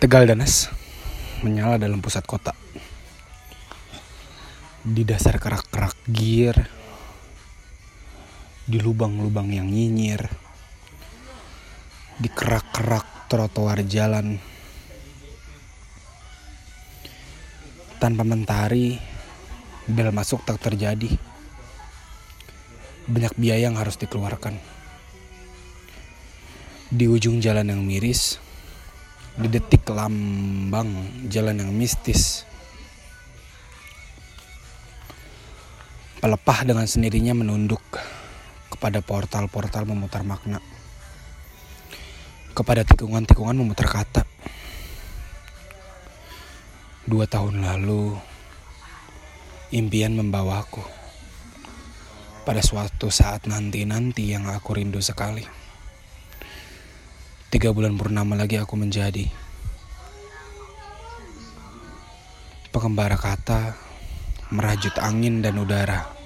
Tegal Danas menyala dalam pusat kota. Di dasar kerak-kerak gear, di lubang-lubang yang nyinyir, di kerak-kerak trotoar jalan. Tanpa mentari, bel masuk tak terjadi. Banyak biaya yang harus dikeluarkan. Di ujung jalan yang miris, di detik lambang jalan yang mistis. Pelepah dengan sendirinya menunduk kepada portal-portal memutar makna. Kepada tikungan-tikungan memutar kata. Dua tahun lalu, impian membawaku pada suatu saat nanti-nanti yang aku rindu sekali. Tiga bulan purnama lagi aku menjadi pengembara kata merajut angin dan udara.